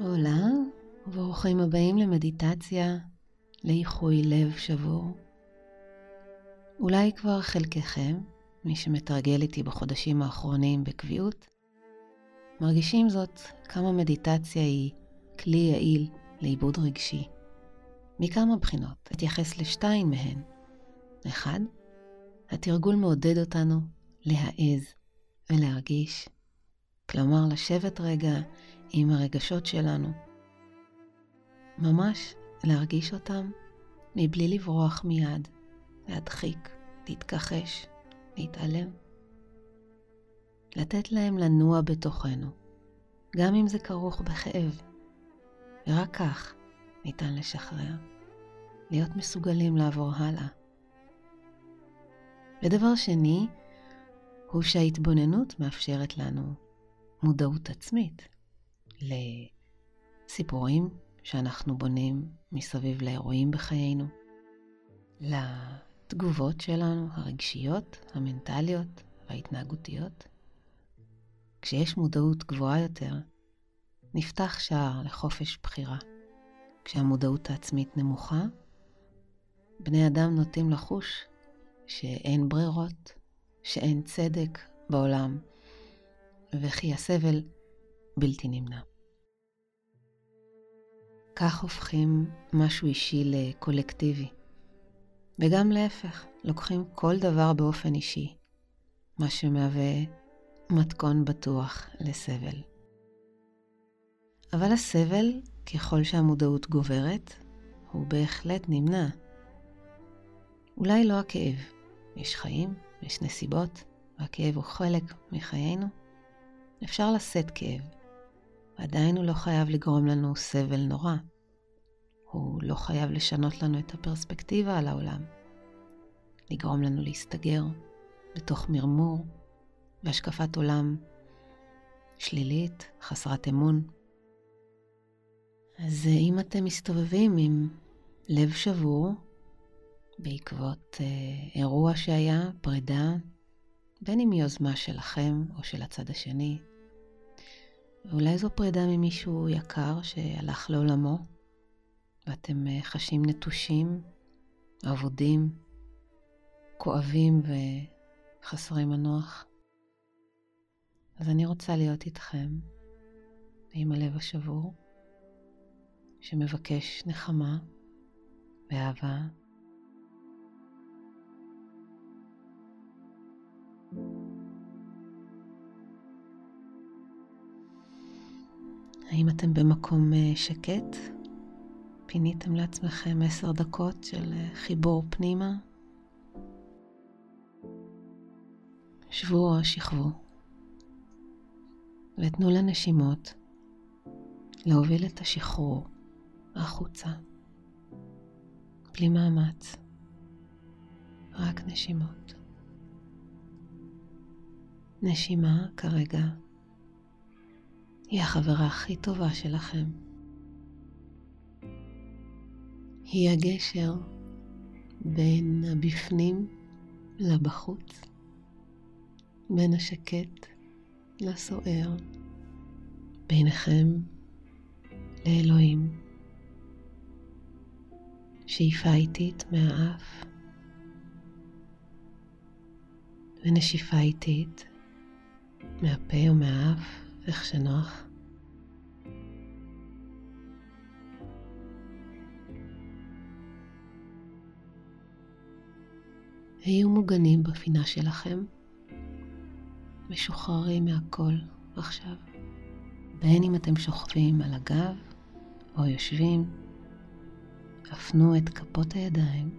עולה, וברוכים הבאים למדיטציה לאיחוי לב שבור. אולי כבר חלקכם, מי שמתרגל איתי בחודשים האחרונים בקביעות, מרגישים זאת כמה מדיטציה היא כלי יעיל לעיבוד רגשי. מכמה בחינות, אתייחס לשתיים מהן. אחד, התרגול מעודד אותנו להעז ולהרגיש. כלומר, לשבת רגע עם הרגשות שלנו. ממש להרגיש אותם מבלי לברוח מיד, להדחיק, להתכחש, להתעלם. לתת להם לנוע בתוכנו, גם אם זה כרוך בכאב. ורק כך ניתן לשחרר, להיות מסוגלים לעבור הלאה. ודבר שני, הוא שההתבוננות מאפשרת לנו מודעות עצמית לסיפורים שאנחנו בונים מסביב לאירועים בחיינו, לתגובות שלנו, הרגשיות, המנטליות וההתנהגותיות. כשיש מודעות גבוהה יותר, נפתח שער לחופש בחירה. כשהמודעות העצמית נמוכה, בני אדם נוטים לחוש שאין ברירות, שאין צדק בעולם, וכי הסבל בלתי נמנע. כך הופכים משהו אישי לקולקטיבי. וגם להפך, לוקחים כל דבר באופן אישי, מה שמהווה מתכון בטוח לסבל. אבל הסבל, ככל שהמודעות גוברת, הוא בהחלט נמנע. אולי לא הכאב, יש חיים, יש נסיבות, והכאב הוא חלק מחיינו. אפשר לשאת כאב, ועדיין הוא לא חייב לגרום לנו סבל נורא. הוא לא חייב לשנות לנו את הפרספקטיבה על העולם, לגרום לנו להסתגר בתוך מרמור והשקפת עולם שלילית, חסרת אמון. אז אם אתם מסתובבים עם לב שבור בעקבות אה, אירוע שהיה, פרידה, בין אם יוזמה שלכם או של הצד השני, ואולי זו פרידה ממישהו יקר שהלך לעולמו, ואתם אה, חשים נטושים, אבודים, כואבים וחסרי מנוח. אז אני רוצה להיות איתכם, עם הלב השבור, שמבקש נחמה ואהבה. האם אתם במקום אה, שקט? פיניתם לעצמכם עשר דקות של אה, חיבור פנימה? שבו או שכבו, ותנו לנשימות להוביל את השחרור החוצה, בלי מאמץ, רק נשימות. נשימה כרגע היא החברה הכי טובה שלכם. היא הגשר בין הבפנים לבחוץ, בין השקט לסוער, ביניכם לאלוהים. שאיפה איטית מהאף ונשיפה איטית מהפה ומהאף איך שנוח. היו מוגנים בפינה שלכם, משוחררים מהכל עכשיו. בין אם אתם שוכבים על הגב או יושבים, הפנו את כפות הידיים,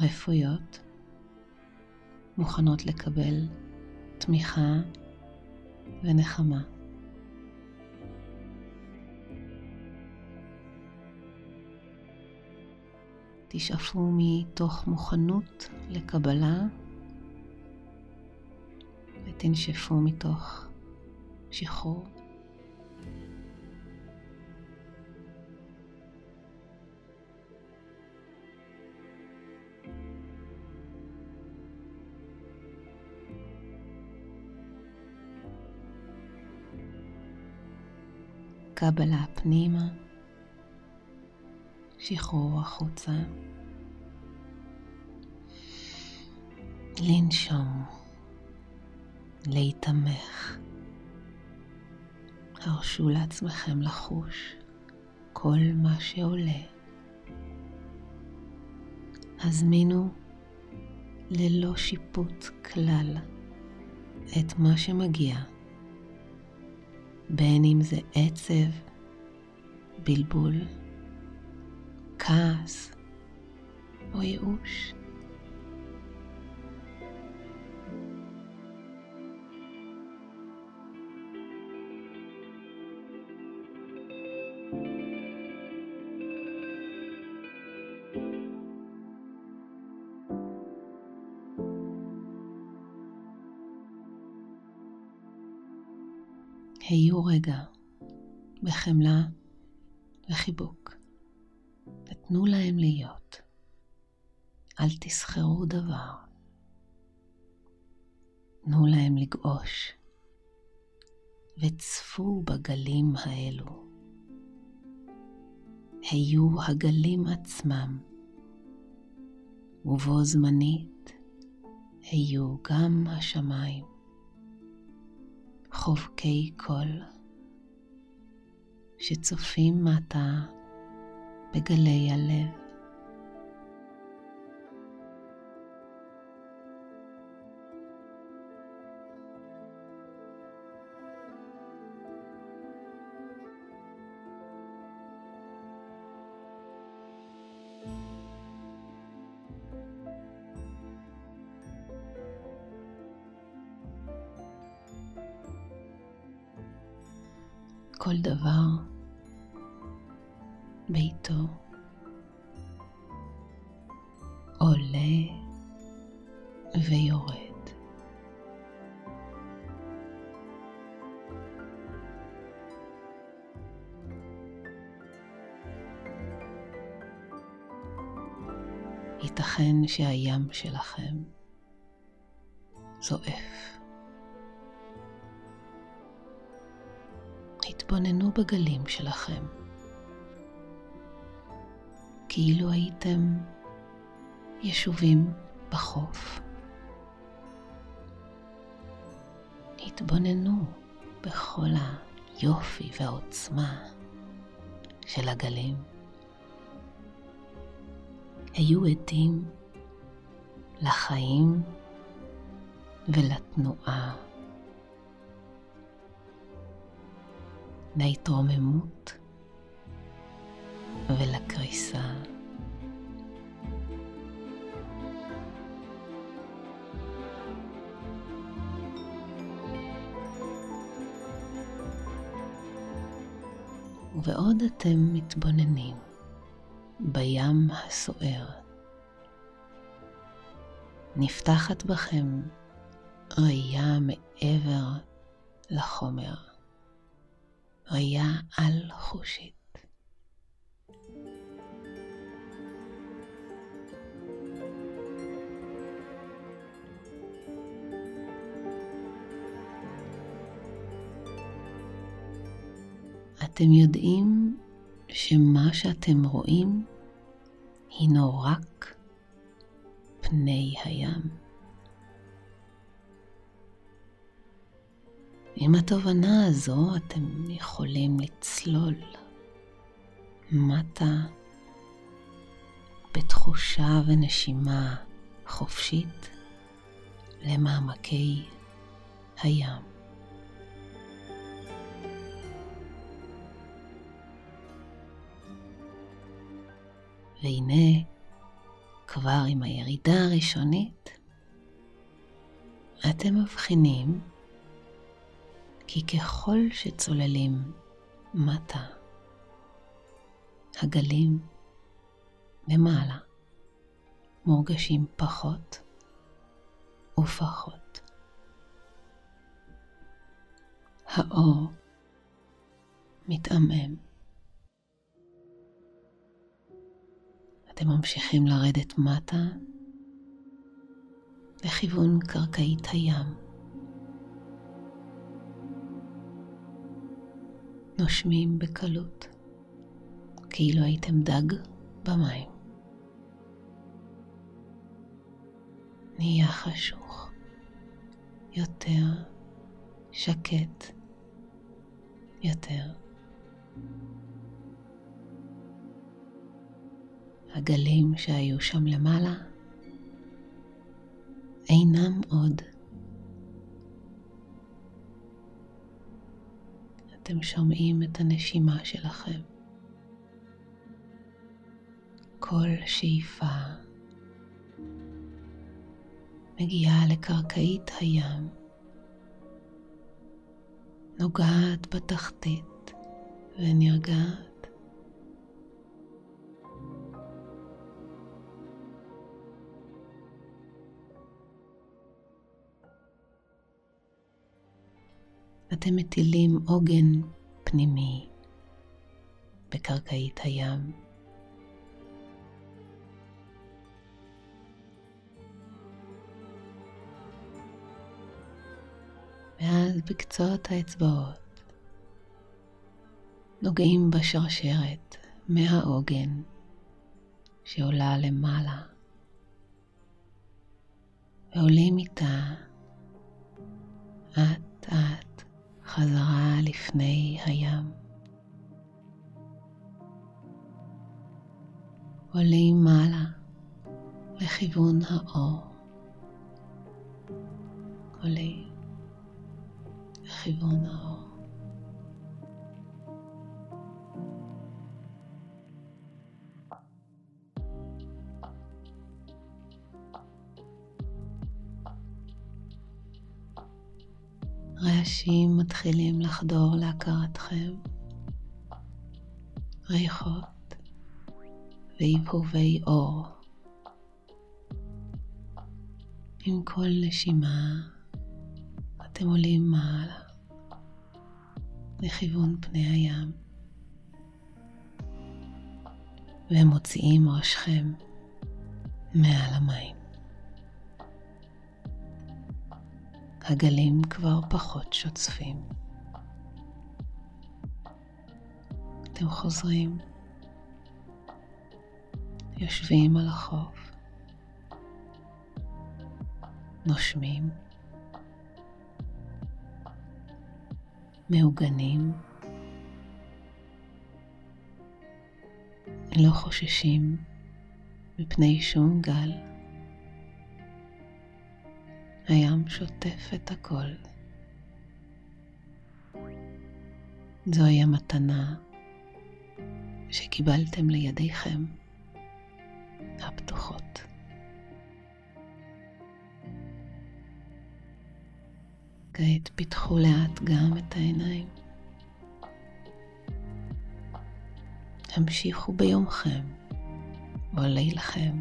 רפויות, מוכנות לקבל תמיכה ונחמה. תשאפו מתוך מוכנות לקבלה ותנשפו מתוך שחרור. קבלה פנימה, שחרור החוצה. לנשום, להיתמך. הרשו לעצמכם לחוש כל מה שעולה. הזמינו ללא שיפוט כלל את מה שמגיע, בין אם זה עצב, בלבול, כעס או ייאוש. היו רגע בחמלה וחיבוק. ותנו להם להיות. אל תסחרו דבר. תנו להם לגעוש, וצפו בגלים האלו. היו הגלים עצמם, ובו זמנית היו גם השמיים. חובקי קול שצופים מטה בגלי הלב. כל דבר בעיתו עולה ויורד. ייתכן שהים שלכם זועף. התבוננו בגלים שלכם, כאילו הייתם ישובים בחוף. התבוננו בכל היופי והעוצמה של הגלים. היו עדים לחיים ולתנועה. להתרוממות ולקריסה. ובעוד אתם מתבוננים בים הסוער, נפתחת בכם ראייה מעבר לחומר. ראייה על חושית. אתם יודעים שמה שאתם רואים הינו רק פני הים. עם התובנה הזו אתם יכולים לצלול מטה בתחושה ונשימה חופשית למעמקי הים. והנה, כבר עם הירידה הראשונית, אתם מבחינים כי ככל שצוללים מטה, הגלים למעלה מורגשים פחות ופחות. האור מתעמם. אתם ממשיכים לרדת מטה לכיוון קרקעית הים. נושמים בקלות, כאילו הייתם דג במים. נהיה חשוך, יותר שקט, יותר. הגלים שהיו שם למעלה אינם עוד. אתם שומעים את הנשימה שלכם. כל שאיפה מגיעה לקרקעית הים, נוגעת בתחתית ונרגעת. אתם מטילים עוגן פנימי בקרקעית הים. ואז בקצות האצבעות נוגעים בשרשרת מהעוגן שעולה למעלה ועולים איתה אט אט חזרה לפני הים. עולים מעלה לכיוון האור. עולים לכיוון האור. רעשים מתחילים לחדור להכרתכם, ריחות והבהובי אור. עם כל נשימה אתם עולים מעלה לכיוון פני הים ומוציאים ראשכם מעל המים. הגלים כבר פחות שוצפים. אתם חוזרים, יושבים על החוף, נושמים, מעוגנים, לא חוששים מפני שום גל. הים שוטף את הכל. זוהי המתנה שקיבלתם לידיכם הפתוחות. כעת פיתחו לאט גם את העיניים. המשיכו ביומכם ולילכם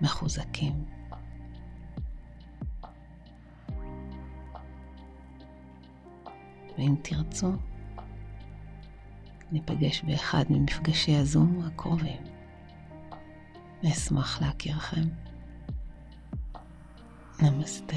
מחוזקים. ואם תרצו, ניפגש באחד ממפגשי הזום הקרובים. אשמח להכירכם. נמסטה.